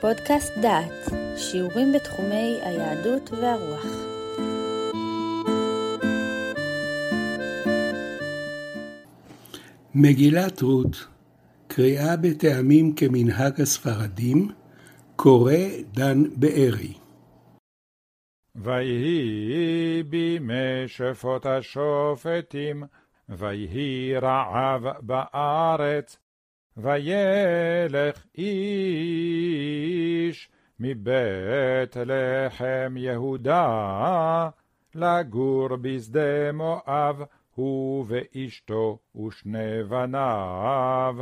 פודקאסט דעת, שיעורים בתחומי היהדות והרוח. מגילת רות, קריאה בטעמים כמנהג הספרדים, קורא דן בארי. ויהי בימי שפוט השופטים, ויהי רעב בארץ, וילך איש מבית לחם יהודה, לגור בשדה מואב, הוא ואשתו ושני בניו.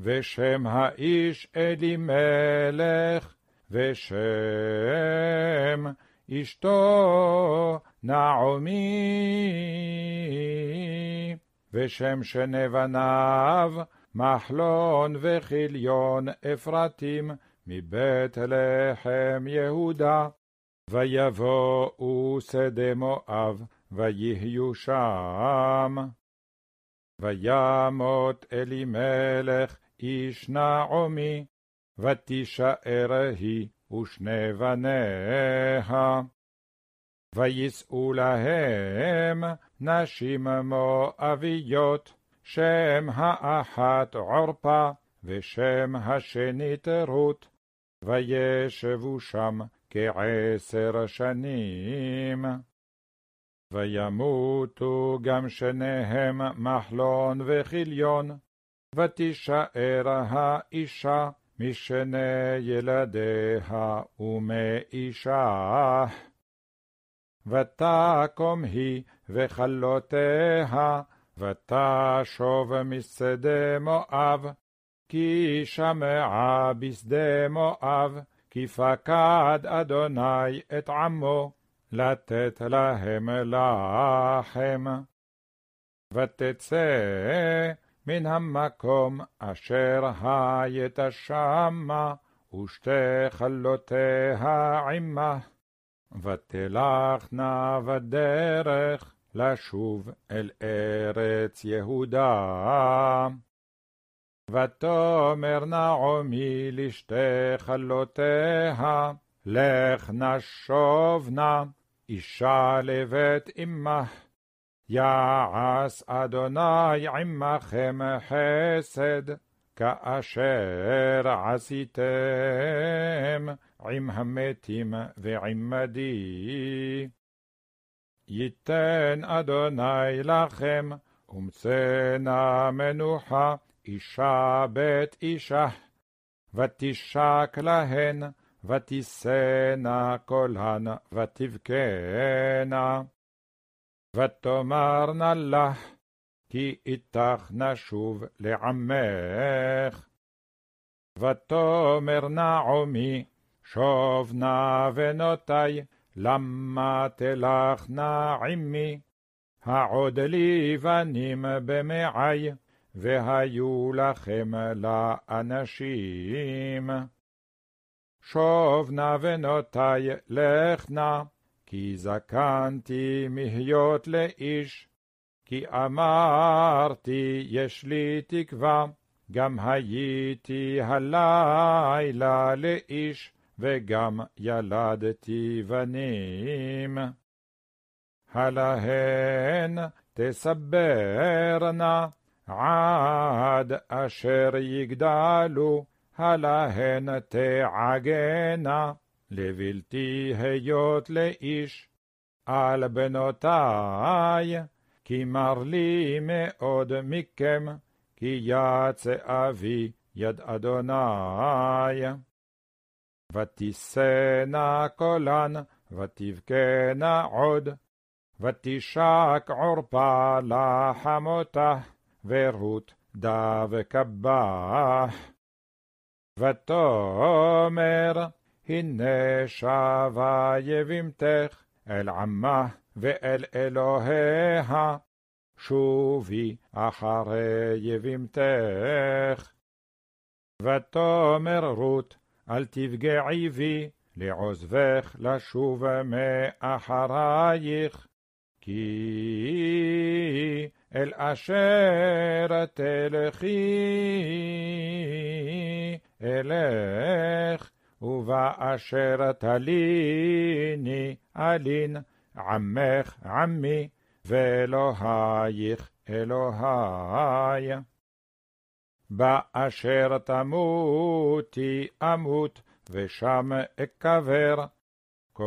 ושם האיש אלימלך, ושם אשתו נעמי, ושם שני בניו מחלון וכיליון אפרתים מבית לחם יהודה. ויבואו שדה מואב, ויהיו שם. וימות אלימלך איש נעמי, ותישאר היא ושני בניה. ויישאו להם נשים מואביות, שם האחת עורפה, ושם השנית רות, וישבו שם כעשר שנים. וימותו גם שניהם מחלון וכיליון, ותישאר האישה משני ילדיה ומאישה. ותקום היא וכלותיה, ותשוב משדה מואב, כי שמעה בשדה מואב, כי פקד אדוני את עמו, לתת להם לחם. ותצא מן המקום אשר הייתה שמה, ושתי חלותיה עמה. ותלכנה בדרך לשוב אל ארץ יהודה. ותאמר נעמי לשתי חלותיה, לך נשובנה, אישה לבית אמך. יעש אדוני עמכם חסד, כאשר עשיתם עם המתים ועמדי. ייתן אדוני לכם, ומצאנה מנוחה, אישה בית אישה, ותשק להן, ותישאנה קולן, ותבכנה. ותאמרנה לך, כי איתך נשוב לעמך. ותאמר נעמי, שוב נא בנותי, למה תלכנה עמי? העוד לי בנים במעי, והיו לכם לאנשים. שוב נא בנותי, לך נא, כי זקנתי מהיות לאיש, כי אמרתי יש לי תקווה, גם הייתי הלילה לאיש, וגם ילדתי בנים. הלהן תסברנה עד אשר יגדלו, הלהן תעגנה. לבלתי היות לאיש, על בנותי, כי מר לי מאוד מכם, כי יצא אבי יד אדוני. ותישאנה קולן, ותבכנה עוד, ותשק עורפה לחמותה, ורות דבקבח. ותאמר הנה שבה יבימתך אל עמה ואל אלוהיה, שובי אחרי יבימתך. ותאמר רות, אל תפגעי בי, לעוזבך לשוב מאחרייך, כי אל אשר תלכי אלך, ובאשר תליני אלין, עמך עמי, ואלוהיך אלוהי. באשר תמותי אמות, ושם אקבר. כה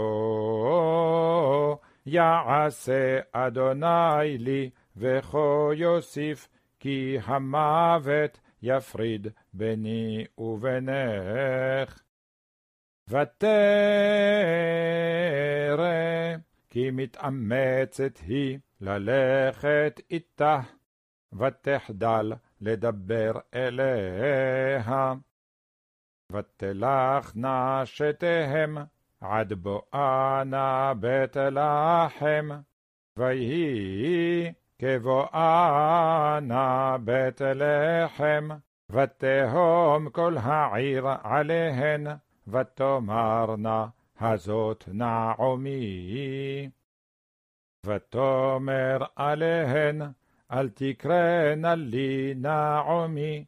יעשה אדוני לי, וכה יוסיף, כי המוות יפריד ביני ובינך. ותרא כי מתאמצת היא ללכת איתה, ותחדל לדבר אליה. ותלך נשתיהם עד בואנה בית לחם, ויהי כבואנה בית לחם, ותהום כל העיר עליהן, ותאמרנה הזאת נעמי. ותאמר עליהן, אל תקראנה לי נעמי,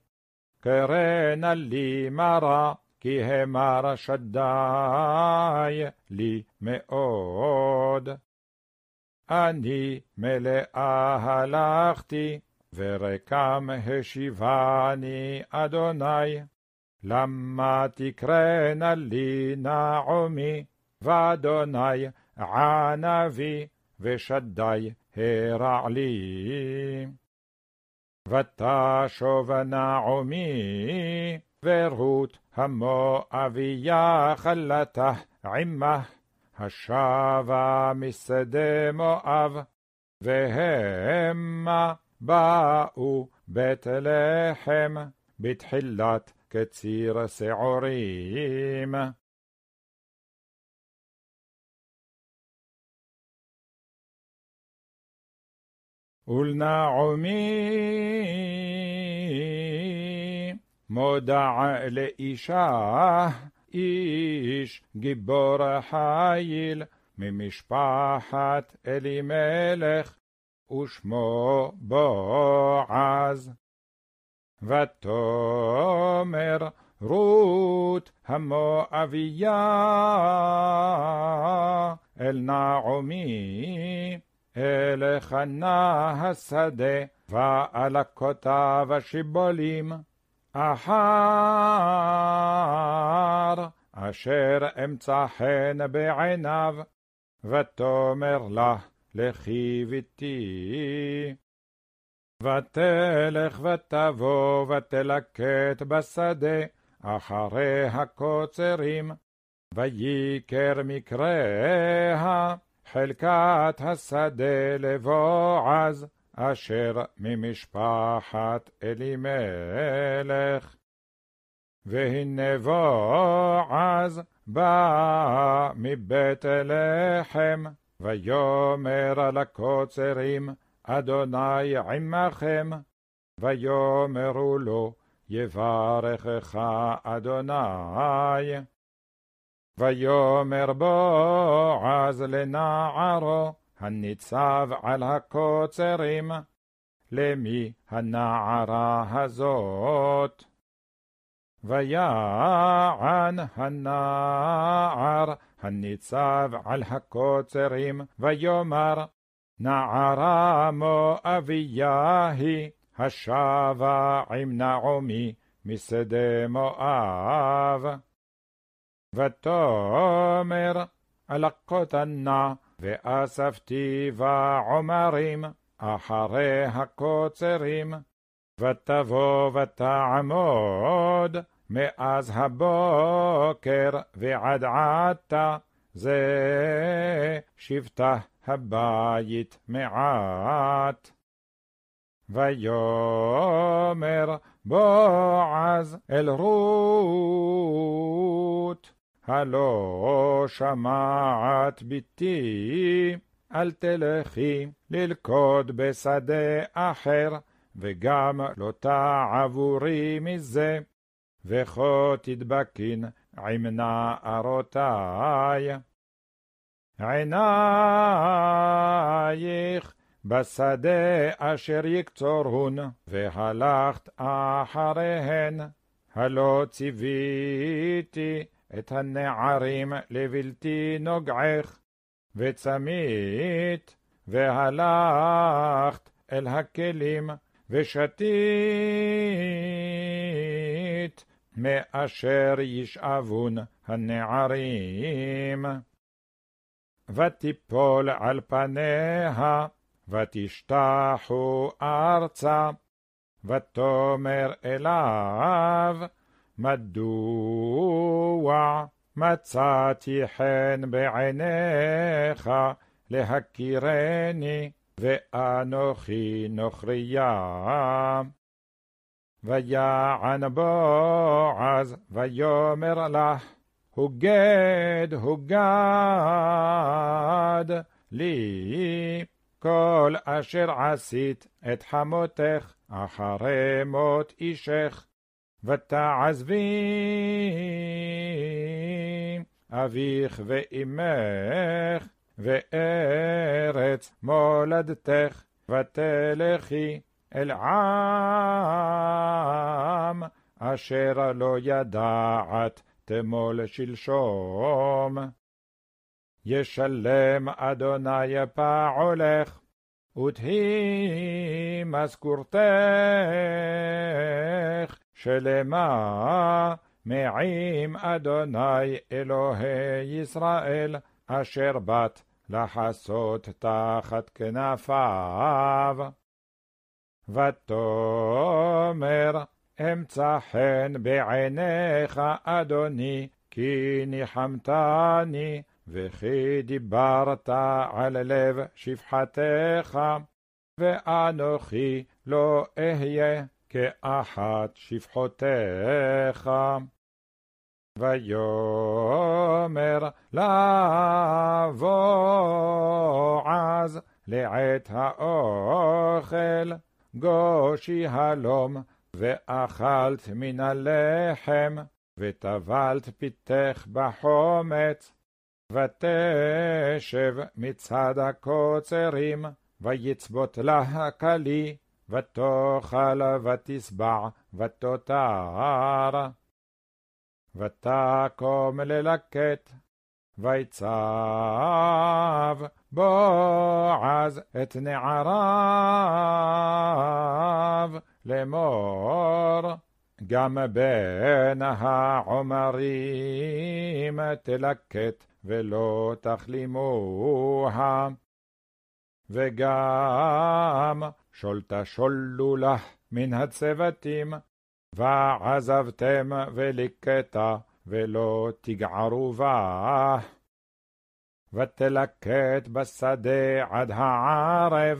קראנה לי מרה, כי המר שדי לי מאוד. אני מלאה הלכתי, ורקם השיבני אדוני. למה תקראנה לי נעמי, ואדוני ענבי, ושדי הרע לי. ותשוב נעמי, ורות המואביה חלתה עמה, השבה משדה מואב, והמה באו בית לחם בתחילת קציר שעורים. ולנעמי מודע לאישה, איש גיבור חיל, ממשפחת אלימלך, ושמו בועז. ותאמר רות המואביה אל נעמי, אלך נא השדה, ואלקותיו השיבולים, אחר אשר אמצא חן בעיניו, ותאמר לה, לכי ביתי. ותלך ותבוא ותלקט בשדה אחרי הקוצרים, ויקר מקריה חלקת השדה לבועז, אשר ממשפחת אלימלך. והנה בועז בא מבית לחם, ויאמר לקוצרים, אדוני עמכם, ויאמרו לו, יברכך אדוני. ויאמר בועז לנערו, הניצב על הקוצרים, למי הנערה הזאת? ויען הנער הניצב על הקוצרים, ויאמר, נערה מואביה היא, השבה עם נעמי משדה מואב. ותאמר, אלקותנה, ואספתי בעומרים, אחרי הקוצרים, ותבוא ותעמוד, מאז הבוקר ועד עתה, זה שבטה הבית מעט. ויאמר בועז אל רות, הלא שמעת בתי, אל תלכי ללכוד בשדה אחר, וגם לא תעבורי מזה, וכה תדבקין עם נערותי. עינייך בשדה אשר יקצורהון, והלכת אחריהן, הלא ציוויתי את הנערים לבלתי נוגעך, וצמית, והלכת אל הכלים, ושתית, מאשר ישאבון הנערים. ותיפול על פניה, ותשתחו ארצה, ותאמר אליו, מדוע מצאתי חן בעיניך להכירני, ואנוכי נוכריה. ויען בועז, ויאמר לך, הוגד, הוגד לי, כל אשר עשית את חמותך אחרי מות אישך, ותעזבי אביך ואמך, וארץ מולדתך, ותלכי אל עם אשר לא ידעת תמול שלשום. ישלם אדוני פעולך, ותהי משכורתך שלמה מעם אדוני אלוהי ישראל, אשר באת לחסות תחת כנפיו. ותאמר אמצא חן בעיניך, אדוני, כי ניחמתני, וכי דיברת על לב שפחתך, ואנוכי לא אהיה כאחת שפחותיך. ויאמר לבועז לעת האוכל, גושי הלום, ואכלת מן הלחם, וטבלת פיתך בחומץ, ותשב מצד הקוצרים, ויצבות לה כלי, ותאכל ותשבע, ותותר. ותקום ללקט, ויצב בועז את נעריו לאמור, גם בין העומרים תלקט ולא תכלימוה, וגם שולתה שולו לך מן הצוותים, ועזבתם וליקטה ולא תגערו בה. ותלקט בשדה עד הערב,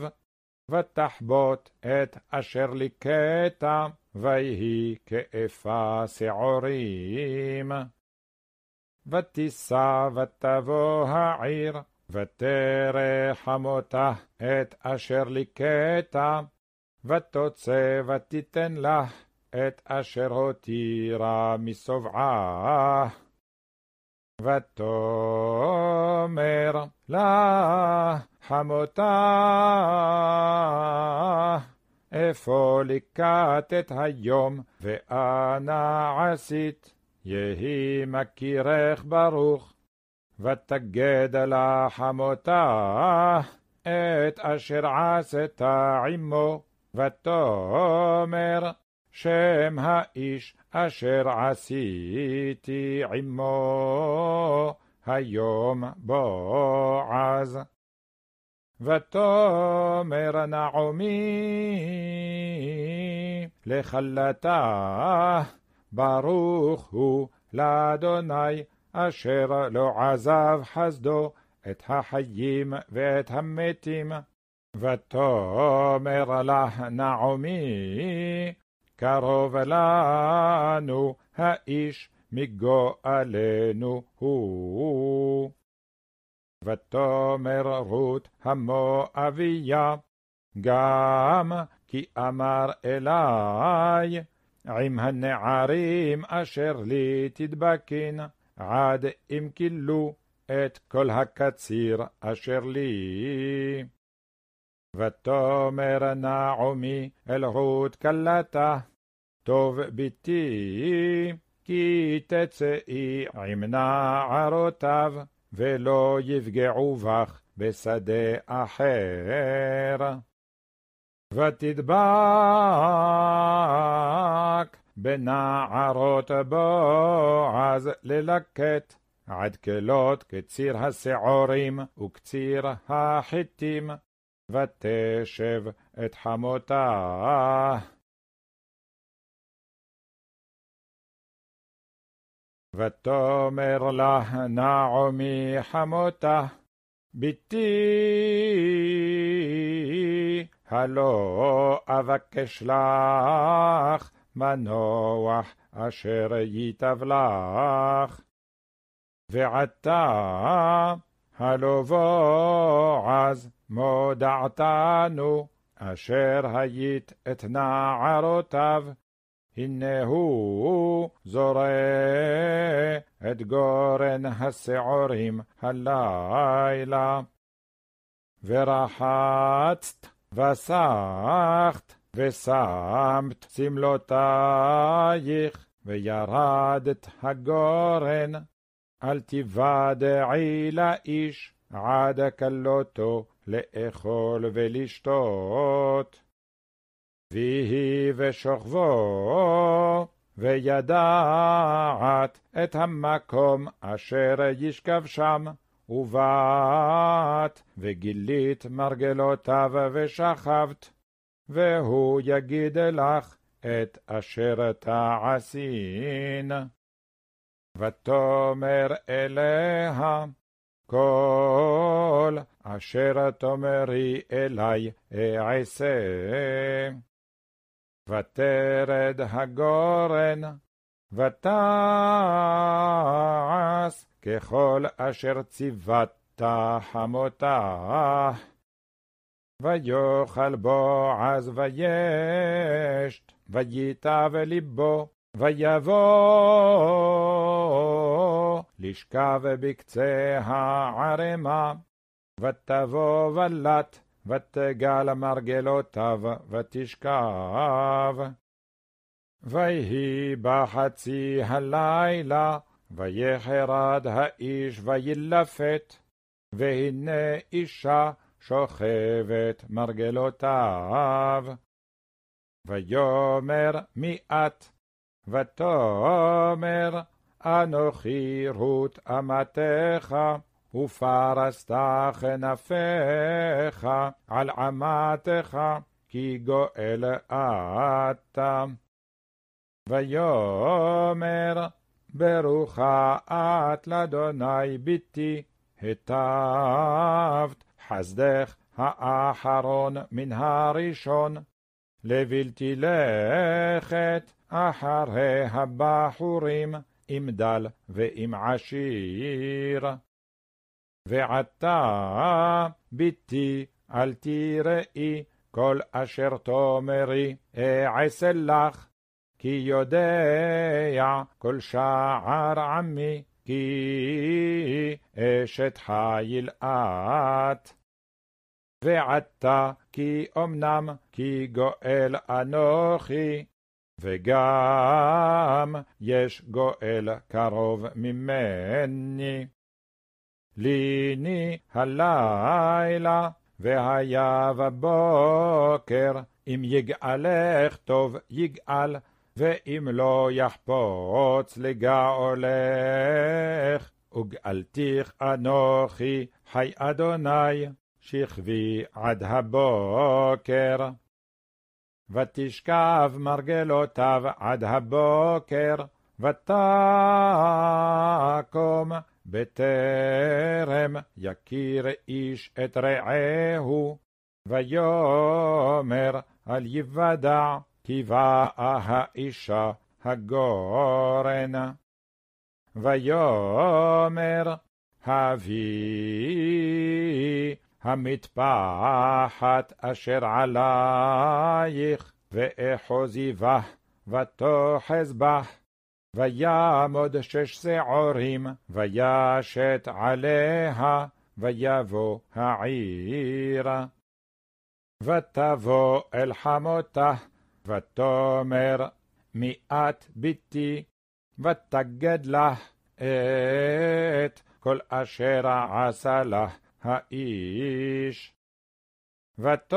ותחבוט את אשר ליקטה, ויהי כאפה שעורים. ותישא ותבוא העיר, ותרא חמותה את אשר ליקטה, ותוצא ותיתן לך את אשר הותירה משובעה. ותאמר לה חמותה, איפה ליקטת היום, ואנה עשית, יהי מכירך ברוך. ותגד לה חמותה, את אשר עשת עמו, ותאמר שם האיש אשר עשיתי עמו היום בועז. ותאמר נעמי לכלתה, ברוך הוא לאדוני, אשר לא עזב חסדו את החיים ואת המתים. ותאמר לה נעמי, קרוב לנו האיש מגואלנו הוא. ותאמר רות המואביה, גם כי אמר אלי, עם הנערים אשר לי תדבקין, עד אם כילו את כל הקציר אשר לי. ותאמר נעמי אל רות כלתה, טוב בתי, כי תצאי עם נערותיו, ולא יפגעו בך בשדה אחר. ותדבק בנערות בועז ללקט, עד כלות קציר השעורים וקציר החיטים, ותשב את חמותה. ותאמר לה נעמי חמותה, בתי, הלא אבקש לך מנוח אשר ייטב לך. ועתה הלא בועז מודעתנו, אשר היית את נערותיו, הנה הוא זורע את גורן השעורים הלילה. ורחצת וסחת ושמת שמלותייך, וירדת הגורן. אל תיוודעי לאיש עד כלותו לאכול ולשתות. ויהי ושוכבו, וידעת את המקום אשר ישכב שם, ובאת, וגילית מרגלותיו ושכבת, והוא יגיד לך את אשר תעשין. ותאמר אליה, כל אשר תאמרי אלי אעשה. ותרד הגורן, ותעש ככל אשר ציוות חמותה. ויאכל בועז וישת, וייטב ליבו, ויבוא לשכב בקצה הערמה, ותבוא ולט, ותגל מרגלותיו, ותשכב. ויהי בחצי הלילה, ויחרד האיש וילפת, והנה אישה שוכבת מרגלותיו. ויאמר מי את? ותאמר אנוכי רות אמתך, ופרסת כנפיך על עמתך, כי גואל אתה. ויאמר ברוכה את לאדוני בתי, היטבת חסדך האחרון מן הראשון, לבלתי לכת אחרי הבחורים, עם דל ועם עשיר. ועתה, בתי, אל תראי כל אשר תאמרי, אעשה לך, כי יודע כל שער עמי, כי אשת חיל את. ועתה כי אמנם כי גואל אנוכי, וגם יש גואל קרוב ממני. ליני הלילה, והיה בבוקר, אם יגאלך טוב יגאל, ואם לא יחפוץ לגאולך, וגאלתיך אנוכי, חי אדוני, שכבי עד הבוקר. ותשכב מרגלותיו עד הבוקר, ותקום בטרם יכיר איש את רעהו, ויאמר אל יוודע כי באה האישה הגורן. ויאמר הביא המטפחת אשר עלייך, ואחוזי בה, ותאחז בך. ויעמוד שש שעורים, וישת עליה, ויבוא העירה. ותבוא אל חמותה, ותאמר מיעט ביתי, ותגד לך את כל אשר עשה לך האיש. ותאמר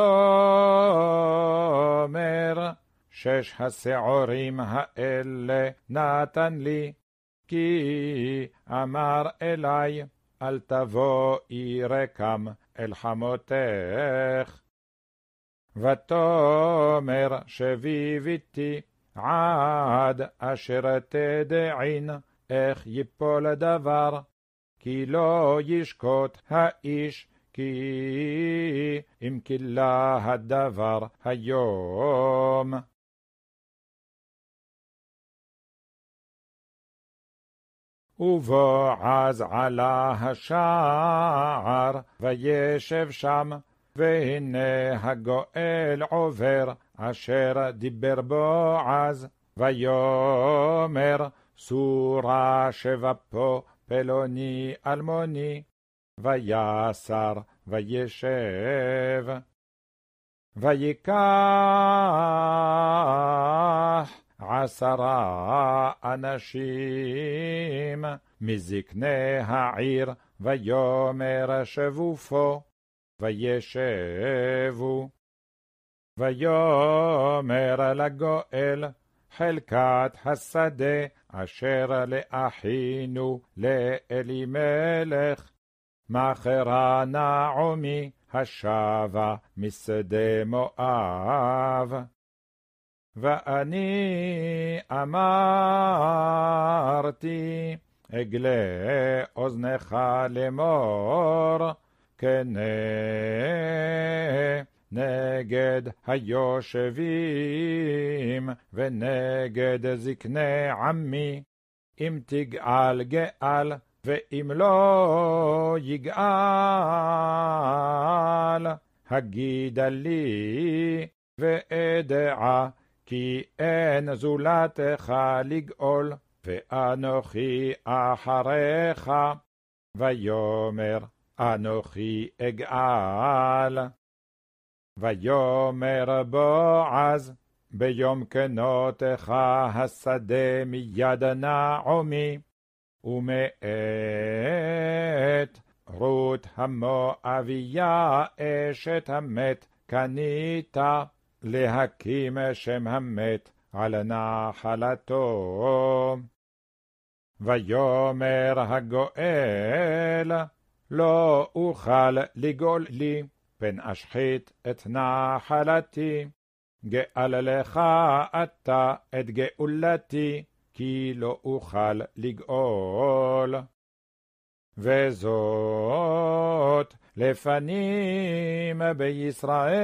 שש השעורים האלה נתן לי, כי אמר אלי, אל תבואי רקם אל חמותך. ותאמר שבי ביתי עד אשר תדעין איך יפול דבר, כי לא ישקוט האיש כי אם כלה הדבר היום. ובועז עלה השער, וישב שם, והנה הגואל עובר, אשר דיבר בועז, ויאמר, סורה שבפו פלוני אלמוני, ויסר וישב. ויקח עשרה אנשים מזקני העיר, ויאמר שבו פה, וישבו. ויאמר לגואל, חלקת השדה אשר לאחינו לאלימלך, מכרה נעמי השבה משדה מואב. ואני אמרתי, אגלה אוזנך לאמור, כנה נגד היושבים ונגד זקני עמי, אם תגאל גאל ואם לא יגאל, הגידה לי ואדעה כי אין זולתך לגאול, ואנוכי אחריך, ויאמר אנוכי אגאל. ויאמר בועז, ביום כנותך השדה מיד נעמי, ומאת רות המואביה אשת המת קנית להקים שם המת על נחלתו. ויאמר הגואל לא אוכל לגאול לי פן אשחית את נחלתי גאל לך אתה את גאולתי כי לא אוכל לגאול. וזאת לפנים בישראל,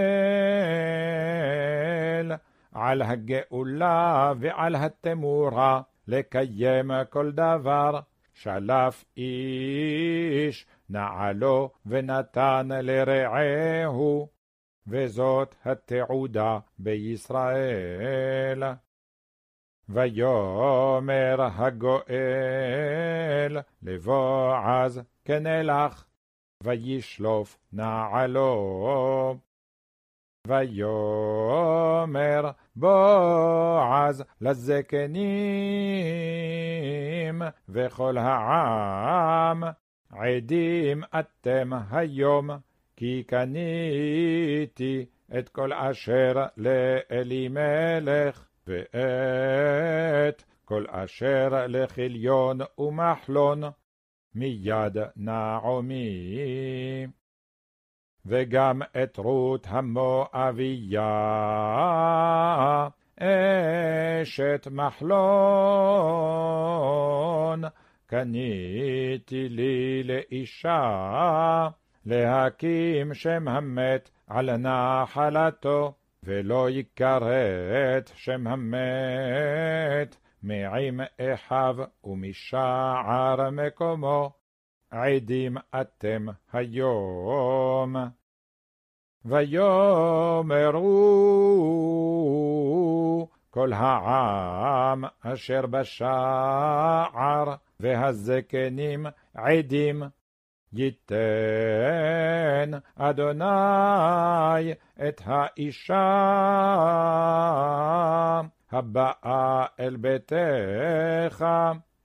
על הגאולה ועל התמורה, לקיים כל דבר. שלף איש נעלו ונתן לרעהו, וזאת התעודה בישראל. ויאמר הגואל לבועז כנלך, וישלוף נעלו. ויאמר בועז לזקנים וכל העם, עדים אתם היום, כי קניתי את כל אשר לאלימלך. ואת כל אשר לכיליון ומחלון מיד נעמי. וגם את רות המואביה, אשת מחלון, קניתי לי לאישה, להקים שם המת על נחלתו. ולא יכרת שם המת מעם אחיו ומשער מקומו, עדים אתם היום. ויאמרו כל העם אשר בשער והזקנים עדים ייתן אדוני את האישה הבאה אל ביתך,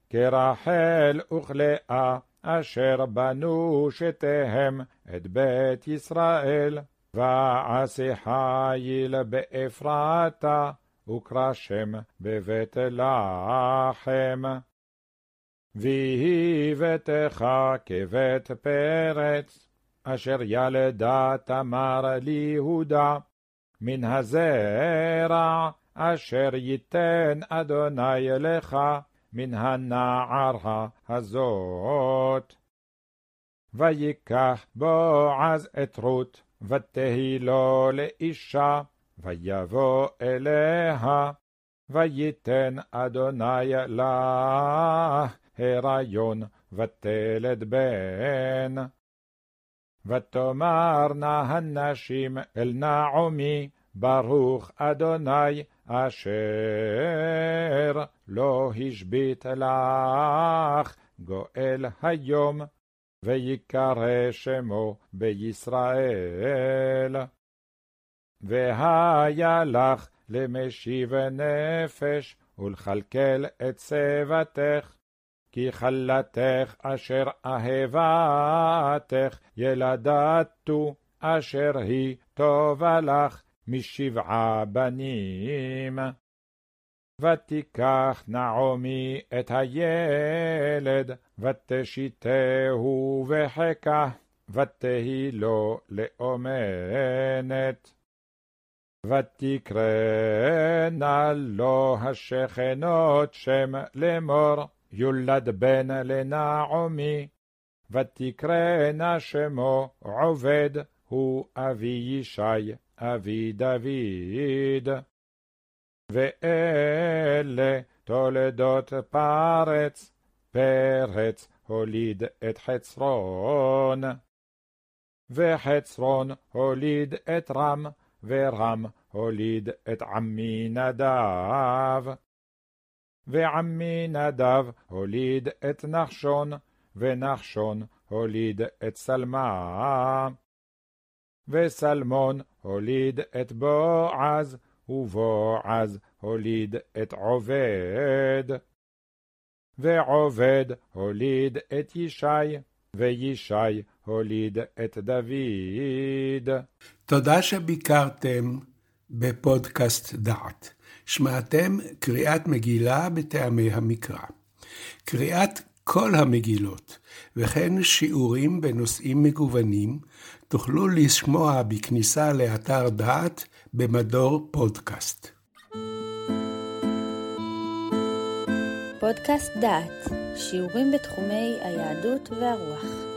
כרחל וכלאה, אשר בנו שתיהם את בית ישראל. ועשה חיל באפרתה, וקרשם בבית לחם. ויהי ביתך כבית פרץ, אשר ילדה תמר ליהודה, מן הזרע אשר ייתן אדוני לך מן הנערה הזאת. ויקח בועז את רות, ותהי לו לאישה, ויבוא אליה, וייתן אדוני לה הריון, ותלד בן. ותאמרנה הנשים אל נעמי, ברוך אדוני אשר לא השבית לך גואל היום, ויקרא שמו בישראל. והיה לך למשיב נפש, ולכלכל את שיבתך, כי חלתך אשר אהבתך ילדתו, אשר היא טובה לך משבעה בנים. ותיקח נעמי את הילד, ותשיתהו בחיקה, ותהי לו לאומנת. ותקרנה לו השכנות שם לאמור, יולד בן לנעמי, ותקרנה שמו עובד, הוא אבי ישי, אבי דוד. ואלה תולדות פרץ, פרץ הוליד את חצרון. וחצרון הוליד את רם, ורם הוליד את עמי נדב. ועמי נדב הוליד את נחשון, ונחשון הוליד את סלמה. וסלמון הוליד את בועז, ובועז הוליד את עובד. ועובד הוליד את ישי, וישי הוליד את דוד. תודה שביקרתם בפודקאסט דעת. שמעתם קריאת מגילה בטעמי המקרא. קריאת כל המגילות, וכן שיעורים בנושאים מגוונים, תוכלו לשמוע בכניסה לאתר דעת במדור פודקאסט. פודקאסט דעת, שיעורים בתחומי היהדות והרוח.